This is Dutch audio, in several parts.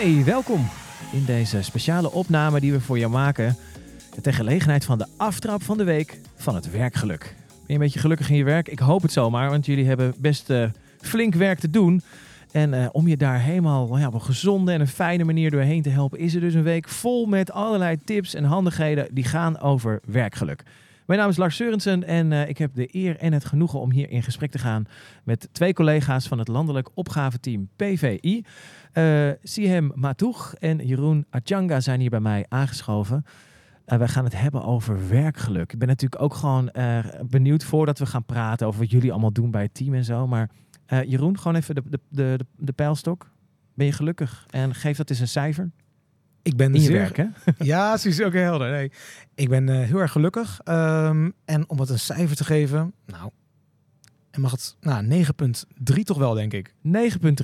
Hey, welkom in deze speciale opname die we voor jou maken. Ter gelegenheid van de aftrap van de week van het werkgeluk. Ben je een beetje gelukkig in je werk? Ik hoop het zomaar, want jullie hebben best eh, flink werk te doen. En eh, om je daar helemaal ja, op een gezonde en een fijne manier doorheen te helpen, is er dus een week vol met allerlei tips en handigheden die gaan over werkgeluk. Mijn naam is Lars Seurensen en eh, ik heb de eer en het genoegen om hier in gesprek te gaan met twee collega's van het landelijk opgaveteam PVI. Uh, Sihem Matoeg en Jeroen Achanga zijn hier bij mij aangeschoven. Uh, wij gaan het hebben over werkgeluk. Ik ben natuurlijk ook gewoon benieuwd voordat we gaan praten over wat jullie allemaal doen bij het team en zo. Maar Jeroen, gewoon even de, de, de, de pijlstok. Ben je gelukkig? En geef dat eens een cijfer. Ik ben in je zeer... werk, hè? Ja, precies. Oké, helder. Nee, ik ben uh, heel erg gelukkig. Um, en om het een cijfer te geven, nou, en mag het, nou, 9,3 toch wel, denk ik.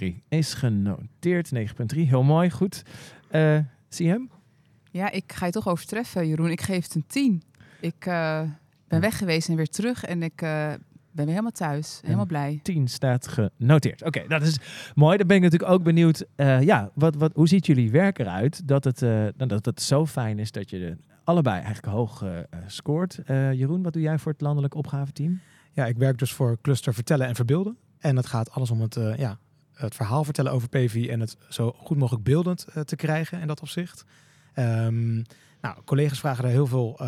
9,3 is genoteerd. 9,3, heel mooi, goed. Uh, zie je hem? Ja, ik ga je toch overtreffen, Jeroen. Ik geef het een 10. Ik uh, ben weg geweest en weer terug en ik uh, ben weer helemaal thuis. Helemaal en blij. 10 staat genoteerd. Oké, okay, dat is mooi. Dan ben ik natuurlijk ook benieuwd. Uh, ja, wat, wat, hoe ziet jullie werk eruit? Dat het, uh, dat het zo fijn is dat je de, allebei eigenlijk hoog uh, scoort. Jeroen, wat doe jij voor het landelijk opgaveteam? Ja, ik werk dus voor Cluster Vertellen en Verbeelden. En het gaat alles om het, ja, het verhaal vertellen over PV en het zo goed mogelijk beeldend te krijgen in dat opzicht. Um, nou, collega's vragen daar heel veel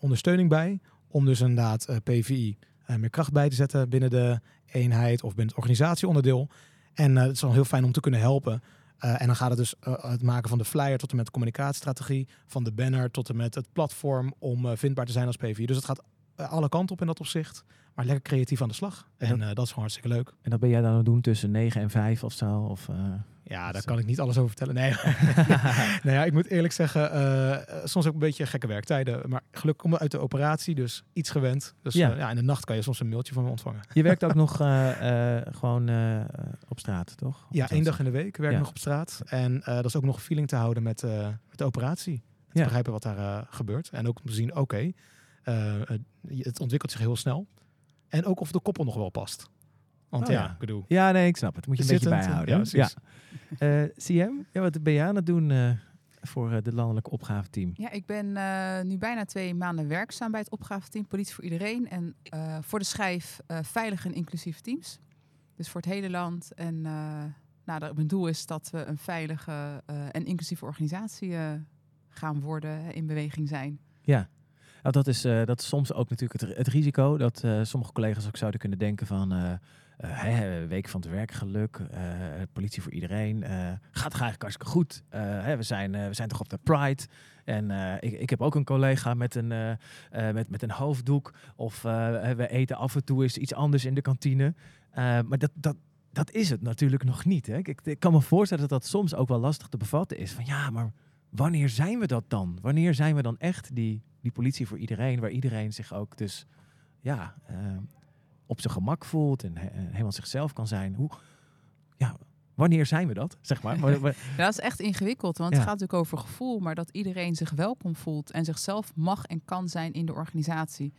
ondersteuning bij. Om dus inderdaad PVI meer kracht bij te zetten binnen de eenheid of binnen het organisatieonderdeel. En uh, het is dan heel fijn om te kunnen helpen. Uh, en dan gaat het dus het maken van de flyer tot en met de communicatiestrategie, van de banner tot en met het platform om vindbaar te zijn als PV. Dus het gaat alle kanten op in dat opzicht. Maar lekker creatief aan de slag. En dat, dat is gewoon hartstikke leuk. En dat ben jij dan aan het doen tussen 9 en 5 of zo? Of, ja, daar kan ik niet alles over vertellen. Nee, nou ja, ik moet eerlijk zeggen, uh, soms ook een beetje gekke werktijden. Maar gelukkig kom uit de operatie, dus iets gewend. Dus ja. Ja, in de nacht kan je soms een mailtje van me ontvangen. Je werkt ook nog gewoon op straat, toch? Ja, één dag in de week werk ik ja. nog op straat. En dat is ook nog feeling te houden met, met de operatie. Te begrijpen wat daar gebeurt. En ook te zien, oké, okay, het ontwikkelt zich heel snel. En ook of de koppel nog wel past. Want oh, ja, ik bedoel... Ja, nee, ik snap het. Moet je een beetje bijhouden. Ja, ja. Uh, CM, ja, wat ben jij aan het doen uh, voor uh, de landelijke opgaveteam? Ja, ik ben nu bijna twee maanden werkzaam bij het opgaveteam Politie voor Iedereen. En voor de schijf veilige en inclusieve teams. Dus voor het hele land. En nou, mijn doel is dat we een veilige en inclusieve organisatie gaan worden, in beweging zijn. Ja, nou, dat, is, dat is soms ook natuurlijk het, het risico dat sommige collega's ook zouden kunnen denken van uh, week van het werkgeluk, politie voor iedereen. Gaat eigenlijk hartstikke goed. Hè, we, zijn, we zijn toch op de Pride. En ik, ik heb ook een collega met een, met, met een hoofddoek. Of we eten af en toe eens iets anders in de kantine. maar dat, dat, dat is het natuurlijk nog niet. Hè? Ik, ik kan me voorstellen dat dat soms ook wel lastig te bevatten is. Van ja, maar wanneer zijn we dat dan? Wanneer zijn we dan echt die, die politie voor iedereen, waar iedereen zich ook dus ja, op zijn gemak voelt en, en helemaal zichzelf kan zijn. Hoe, ja, wanneer zijn we dat, zeg maar? ja, dat is echt ingewikkeld, want ja. het gaat natuurlijk over gevoel, maar dat iedereen zich welkom voelt en zichzelf mag en kan zijn in de organisatie.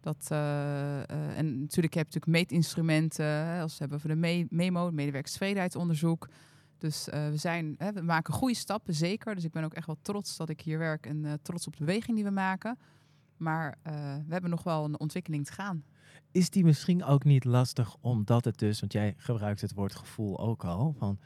Dat, uh, uh, en natuurlijk heb je natuurlijk meetinstrumenten, als we hebben voor de me memo, medewerkerstevredenheidsonderzoek. Dus uh, we, zijn, hè, we maken goede stappen, zeker. Dus ik ben ook echt wel trots dat ik hier werk en trots op de beweging die we maken. Maar we hebben nog wel een ontwikkeling te gaan is die misschien ook niet lastig omdat het dus, want jij gebruikt het woord gevoel ook al, van,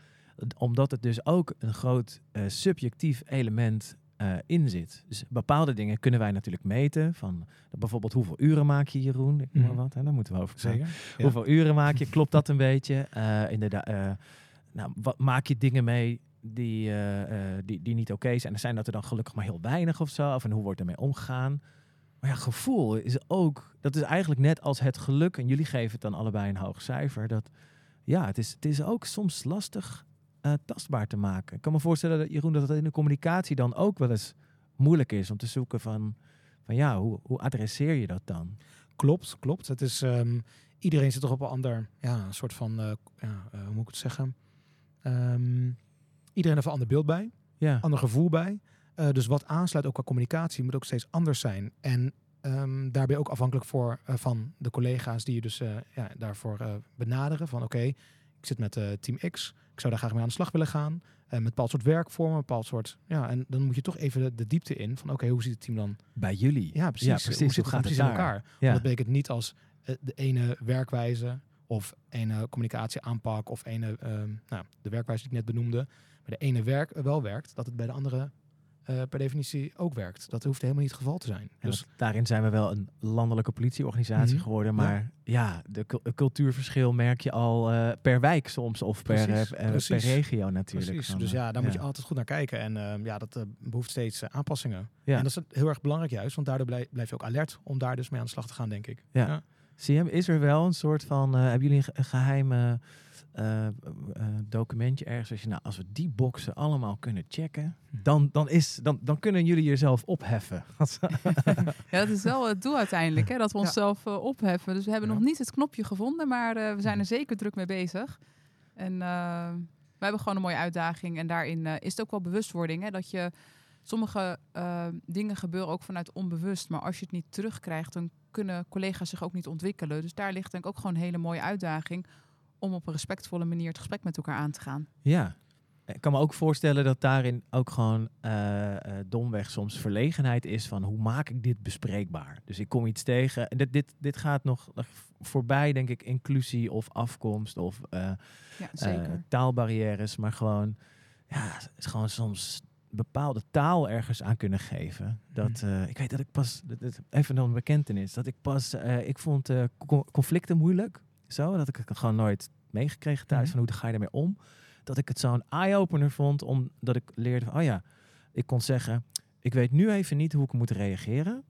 omdat het dus ook een groot uh, subjectief element uh, in zit. Dus bepaalde dingen kunnen wij natuurlijk meten. Van bijvoorbeeld hoeveel uren maak je, Jeroen? Ik noem maar wat. Hè? Daar moeten we over zeggen. Ja. Hoeveel uren maak je? Klopt dat een beetje? Uh, inderdaad. Nou, wat maak je dingen mee die, die, die niet oké zijn? En zijn dat er dan gelukkig maar heel weinig of zo? Of en hoe wordt ermee omgegaan? Maar ja, gevoel is ook, dat is eigenlijk net als het geluk. En jullie geven het dan allebei een hoog cijfer. Dat, ja, het is, het is ook soms lastig uh, tastbaar te maken. Ik kan me voorstellen, dat, Jeroen, dat het in de communicatie dan ook wel eens moeilijk is om te zoeken van, van ja, hoe, hoe adresseer je dat dan? Klopt, klopt. Het is, um, iedereen zit toch op een ander, ja, een soort van, ja, hoe moet ik het zeggen? Um, iedereen heeft een ander beeld bij, ja. ander gevoel bij. Uh, dus wat aansluit ook qua communicatie moet ook steeds anders zijn. En um, daar ben je ook afhankelijk voor, uh, van de collega's die je dus uh, ja, daarvoor benaderen. Van oké, okay, ik zit met team X, ik zou daar graag mee aan de slag willen gaan. met een bepaald soort werkvormen, een bepaald soort. Ja, en dan moet je toch even de, diepte in van oké, hoe ziet het team dan bij jullie? Ja, precies. Ja, precies. Hoe zit het gaat precies in elkaar? Ja. Dat betekent niet als de ene werkwijze of ene communicatieaanpak of ene, ehm, nou, de werkwijze die ik net benoemde, bij de ene werk wel werkt, dat het bij de andere uh, per definitie ook werkt. Dat hoeft helemaal niet het geval te zijn. dus daarin zijn we wel een landelijke politieorganisatie mhm. geworden. Maar ja, de cultuurverschil merk je al uh, per wijk soms of per, uh, per regio natuurlijk. Precies. dus ja, daar moet je altijd goed naar kijken. En ehm, ja, dat behoeft steeds aanpassingen. Ja. En dat is heel erg belangrijk juist, want daardoor blijf, blijf je ook alert om daar dus mee aan de slag te gaan, denk ik. Ja. CM, is er wel een soort van, hebben jullie een geheime uh, documentje ergens. Als, je, nou, als we die boxen allemaal kunnen checken, hm. dan, dan, is, dan, dan kunnen jullie jezelf opheffen. ja, dat is wel het doel uiteindelijk, hè, dat we onszelf ja. opheffen. Dus we hebben nog niet het knopje gevonden, maar we zijn er zeker druk mee bezig. En we hebben gewoon een mooie uitdaging. En daarin is het ook wel bewustwording, hè, dat je sommige dingen gebeuren ook vanuit onbewust. Maar als je het niet terugkrijgt, dan kunnen collega's zich ook niet ontwikkelen. Dus daar ligt denk ik ook gewoon een hele mooie uitdaging om op een respectvolle manier het gesprek met elkaar aan te gaan. Ja, ik kan me ook voorstellen dat daarin ook gewoon uh, uh, domweg soms verlegenheid is van hoe maak ik dit bespreekbaar. Dus ik kom iets tegen en dit, dit, dit gaat nog voorbij, denk ik, inclusie of afkomst of uh, ja, taalbarrières, maar gewoon, ja, is gewoon soms bepaalde taal ergens aan kunnen geven. Dat, uh, ik weet dat ik pas, even nog een bekentenis, dat ik pas, ik vond conflicten moeilijk. Zo, dat ik het gewoon nooit meegekregen thuis. Mhm. Van hoe ga je ermee om? Dat ik het zo'n eye-opener vond. Omdat ik leerde van, oh ja, ik kon zeggen... Ik weet nu even niet hoe ik moet reageren.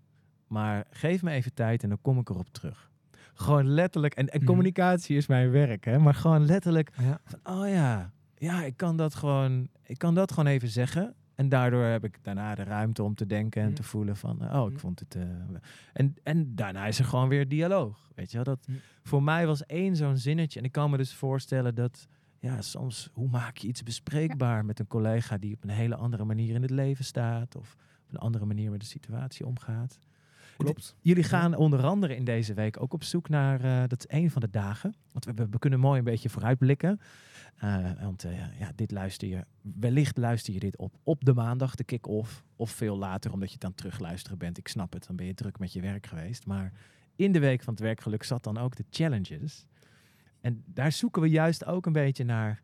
Maar geef me even tijd en dan kom ik erop terug. Gewoon letterlijk. En, en mhm. communicatie is mijn werk, hè. Maar gewoon letterlijk van, oh ja... Ja, ik kan dat gewoon... Ik kan dat gewoon even zeggen. En daardoor heb ik daarna de ruimte om te denken en te voelen van, oh, ik vond het. Uh, en, en daarna is er gewoon weer dialoog. Weet je wel? Dat, Voor mij was één zo'n zinnetje. En ik kan me dus voorstellen dat, ja, soms, hoe maak je iets bespreekbaar met een collega die op een hele andere manier in het leven staat of op een andere manier met de situatie omgaat. Klopt. Jullie gaan onder andere in deze week ook op zoek naar, uh, dat is één van de dagen. Want we, kunnen mooi een beetje vooruitblikken. Uh, want uh, ja, dit luister je, wellicht luister je dit op op de maandag, de kick-off. Of veel later, omdat je het dan terugluisteren bent. Ik snap het, dan ben je druk met je werk geweest. Maar in de week van het werkgeluk zat dan ook de challenges. En daar zoeken we juist ook een beetje naar.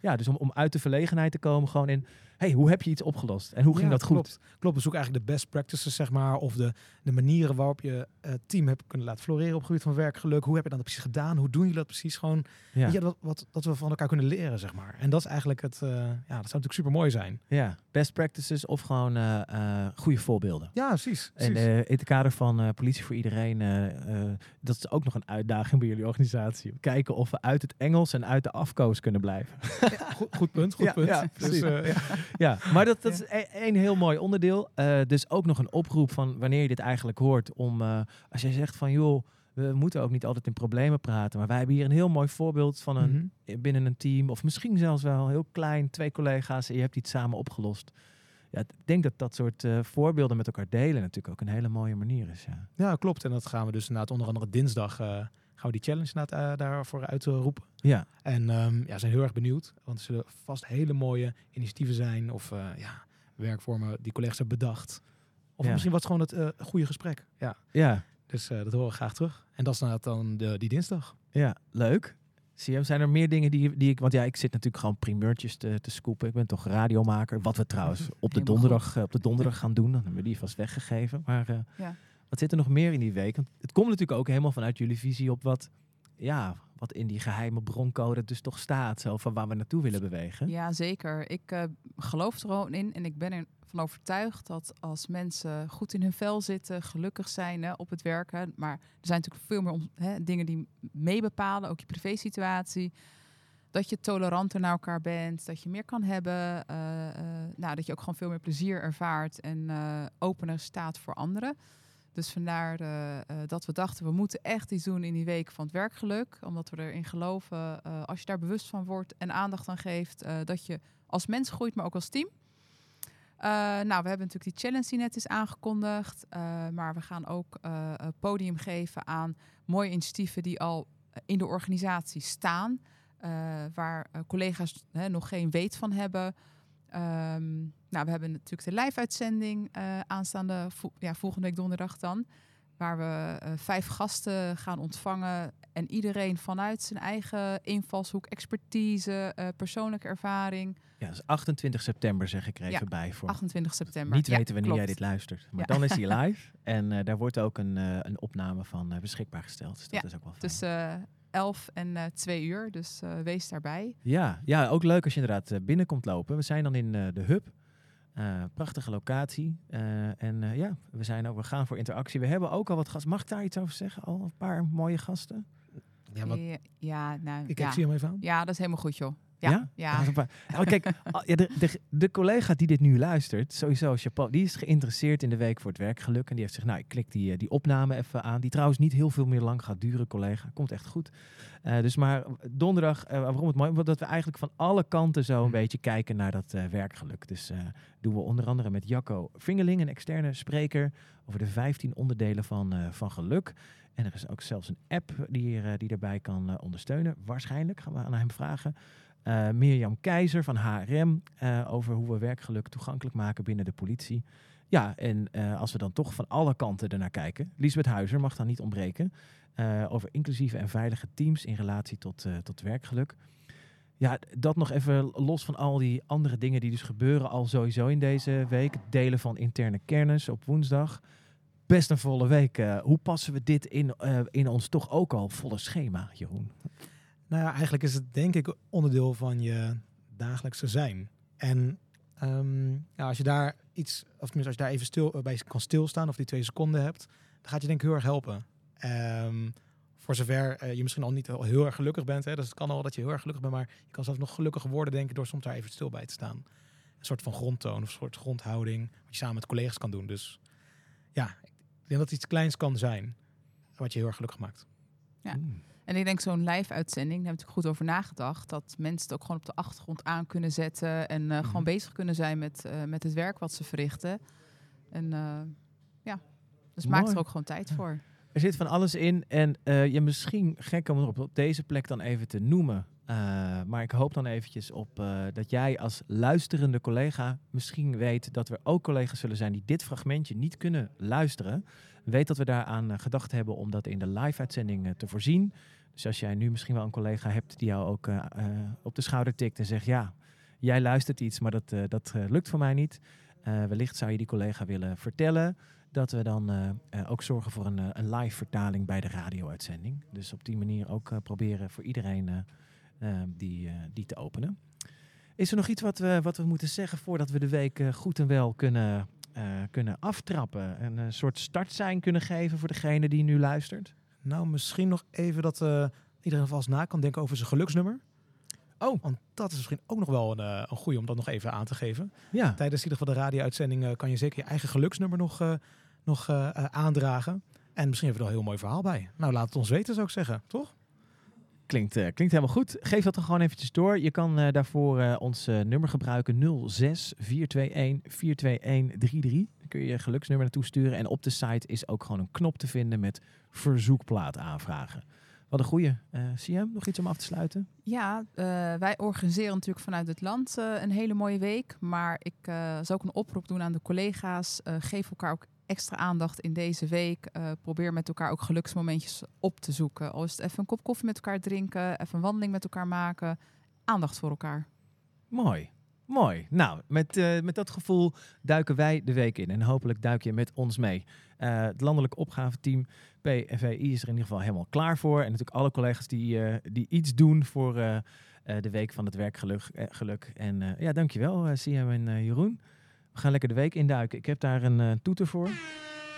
Ja, dus om, om uit de verlegenheid te komen, gewoon in hey, hoe heb je iets opgelost? En hoe ging dat goed? Klopt, we zoeken eigenlijk de best practices, zeg maar. Of de, de manieren waarop je het team hebt kunnen laten floreren op het gebied van werkgeluk. Hoe heb je dat precies gedaan? Hoe doen jullie dat precies? Gewoon, ja. je, wat, wat, dat we van elkaar kunnen leren, zeg maar. En dat is eigenlijk het, uh, ja, dat zou natuurlijk super mooi zijn. Ja, best practices of gewoon uh, uh, goede voorbeelden. Ja, precies. En in het kader van Politie voor Iedereen, dat is ook nog een uitdaging bij jullie organisatie. Kijken of we uit het Engels en uit de afkoos kunnen blijven. Ja, goed, goed, punt, goed punt. Ja, dus, ja, maar dat, dat is één heel mooi onderdeel. Uh, dus ook nog een oproep van wanneer je dit eigenlijk hoort. Om uh, als jij zegt van joh, we moeten ook niet altijd in problemen praten. Maar wij hebben hier een heel mooi voorbeeld van een mhm. binnen een team. Of misschien zelfs wel heel klein, twee collega's. En je hebt iets samen opgelost. Ja, ik denk dat dat soort uh, voorbeelden met elkaar delen natuurlijk ook een hele mooie manier is. Ja, ja klopt. En dat gaan we dus inderdaad onder andere dinsdag gaan we die challenge uh, daarvoor uitroepen. ja. En um, ja, zijn heel erg benieuwd. Want er zullen vast hele mooie initiatieven zijn of uh, ja, werkvormen die collega's hebben bedacht. Of misschien wat gewoon het uh, goede gesprek. Ja. ja. Dus dat horen we graag terug. En dat is nou dan de, die dinsdag. Ja, leuk. CM, zijn er meer dingen die, die ik... Want ja, ik zit natuurlijk gewoon primeurtjes te, te scoopen. Ik ben toch radiomaker. Wat we trouwens op de donderdag, op de donderdag gaan doen. Dan hebben we die vast weggegeven. Maar ja. Wat zit er nog meer in die week? Want het komt natuurlijk ook helemaal vanuit jullie visie op wat, ja, wat in die geheime broncode dus toch staat. Zo van waar we naartoe willen bewegen. Ja, zeker. Ik uh, geloof er gewoon in en ik ben ervan overtuigd dat als mensen goed in hun vel zitten, gelukkig zijn hè, op het werken. Maar er zijn natuurlijk veel meer hè, dingen die meebepalen, ook je privésituatie. Dat je toleranter naar elkaar bent, dat je meer kan hebben. Uh, uh, nou, dat je ook gewoon veel meer plezier ervaart en opener staat voor anderen. Dus vandaar uh, dat we dachten, we moeten echt iets doen in die week van het werkgeluk. Omdat we erin geloven, uh, als je daar bewust van wordt en aandacht aan geeft, dat je als mens groeit, maar ook als team. nou, we hebben natuurlijk die challenge die net is aangekondigd. maar we gaan ook podium geven aan mooie initiatieven die al in de organisatie staan. waar collega's hè, nog geen weet van hebben. Ehm, nou, we hebben natuurlijk de live-uitzending aanstaande ja, volgende week donderdag dan. Waar we vijf gasten gaan ontvangen. En iedereen vanuit zijn eigen invalshoek, expertise, persoonlijke ervaring ja, dat is 28 september zeg ik er even bij. Voor 28 september. Niet weten wanneer jij dit luistert. Maar dan is hij live. En uh, daar wordt ook een, uh, een opname van uh, beschikbaar gesteld. Dus dat is ook wel fijn. Tussen 11 en 2 uur. Dus wees daarbij. Ja, ja, ook leuk als je inderdaad binnenkomt lopen. We zijn dan in de hub. Prachtige locatie. en ja, we, zijn ook, we gaan voor interactie. We hebben ook al wat gasten. Mag ik daar iets over zeggen? Al een paar mooie gasten? Ja, wat... ja, nou, ik ja. zie hem even aan. Ja, dat is helemaal goed, joh. Ja? Ja. Oh, kijk, de, de, de, collega die dit nu luistert, sowieso Chapeau, die is geïnteresseerd in de Week voor het Werkgeluk. En die heeft zich, nou, ik klik die, eh, die opname even aan. Die trouwens niet heel veel meer lang gaat duren, collega. Komt echt goed. Uh, dus maar donderdag, uh, waarom het mooi? Omdat we eigenlijk van alle kanten zo een hmm. beetje kijken naar dat uh, werkgeluk. Dus doen we onder andere met Jacco Vingeling, een externe spreker, over de 15 onderdelen van, van geluk. En er is ook zelfs een app die, die daarbij kan ondersteunen. Waarschijnlijk gaan we aan hem vragen. Uh, Mirjam Keizer van HRM uh, over hoe we werkgeluk toegankelijk maken binnen de politie. Ja, en uh, als we dan toch van alle kanten ernaar kijken, Lisbeth Huizer mag dan niet ontbreken, over inclusieve en veilige teams in relatie tot, tot werkgeluk. Ja, dat nog even los van al die andere dingen die dus gebeuren al sowieso in deze week. Delen van interne kennis op woensdag. Best een volle week. hoe passen we dit in, in ons toch ook al volle schema, Jeroen? Nou ja, eigenlijk is het denk ik onderdeel van je dagelijkse zijn. En um, ja, als je daar iets, of tenminste als je daar even stil, eh, bij kan stilstaan of die twee seconden hebt, dan gaat je denk ik heel erg helpen. Um, voor zover uh, je misschien al niet heel erg gelukkig bent. Hè, dus het kan al dat je heel erg gelukkig bent, maar je kan zelfs nog gelukkiger worden, denk ik, door soms daar even stil bij te staan. Een soort van grondtoon of een soort grondhouding, wat je samen met collega's kan doen. Dus ja, ik denk dat het iets kleins kan zijn, wat je heel erg gelukkig maakt. Ja. Mm. En ik denk zo'n live-uitzending, daar heb ik goed over nagedacht. Dat mensen het ook gewoon op de achtergrond aan kunnen zetten. En uh, gewoon mhm. bezig kunnen zijn met, uh, met het werk wat ze verrichten. En uh, ja, dus maak er ook gewoon tijd voor. Er zit van alles in. En je misschien gek om het op deze plek dan even te noemen. maar ik hoop dan eventjes op dat jij als luisterende collega misschien weet dat er ook collega's zullen zijn die dit fragmentje niet kunnen luisteren. Weet dat we daaraan gedacht hebben om dat in de live-uitzending te voorzien. Dus als jij nu misschien wel een collega hebt die jou ook uh, op de schouder tikt en zegt: Ja, jij luistert iets, maar dat, dat lukt voor mij niet. wellicht zou je die collega willen vertellen dat we dan ook zorgen voor een, een live vertaling bij de radio-uitzending. Dus op die manier ook proberen voor iedereen die, die te openen. Is er nog iets wat we, wat we moeten zeggen voordat we de week goed en wel kunnen, kunnen aftrappen? Een soort startsein kunnen geven voor degene die nu luistert? Nou, misschien nog even dat uh, iedereen vast na kan denken over zijn geluksnummer. Oh. Want dat is misschien ook nog wel een, uh, een goede om dat nog even aan te geven. Ja. Tijdens ieder geval de radio-uitzending uh, kan je zeker je eigen geluksnummer nog, nog aandragen. En misschien hebben we er een heel mooi verhaal bij. Nou, laat het ons weten, zou ik zeggen. Toch? Klinkt, uh, klinkt helemaal goed. Geef dat dan gewoon eventjes door. Je kan uh, daarvoor uh, ons nummer gebruiken 06 421 42133. Dan kun je je geluksnummer naartoe sturen. En op de site is ook gewoon een knop te vinden met verzoekplaat aanvragen. Wat een goeie. CM, nog iets om af te sluiten? Ja, wij organiseren natuurlijk vanuit het land een hele mooie week. Maar ik zou ook een oproep doen aan de collega's. geef elkaar ook extra aandacht in deze week. Uh, probeer met elkaar ook geluksmomentjes op te zoeken. Al is het even een kop koffie met elkaar drinken, even een wandeling met elkaar maken. Aandacht voor elkaar. Mooi. Mooi. Nou, met, uh, met dat gevoel duiken wij de week in. En hopelijk duik je met ons mee. Uh, het landelijk opgaveteam PVI is er in ieder geval helemaal klaar voor. En natuurlijk alle collega's die, die iets doen voor de week van het werkgeluk. geluk. En ja, dankjewel, CM en Jeroen. We gaan lekker de week induiken. Ik heb daar een uh, toeter voor.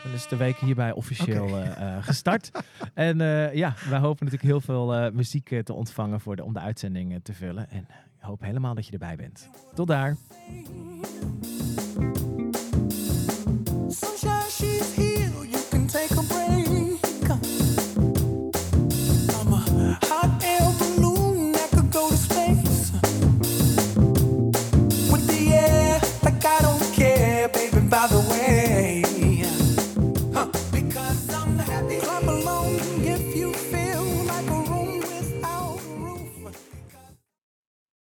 Dan is de week hierbij officieel okay. uh, uh, gestart. en ja, wij hopen natuurlijk heel veel muziek te ontvangen voor de, om de uitzending te vullen. En ik hoop helemaal dat je erbij bent. Tot daar.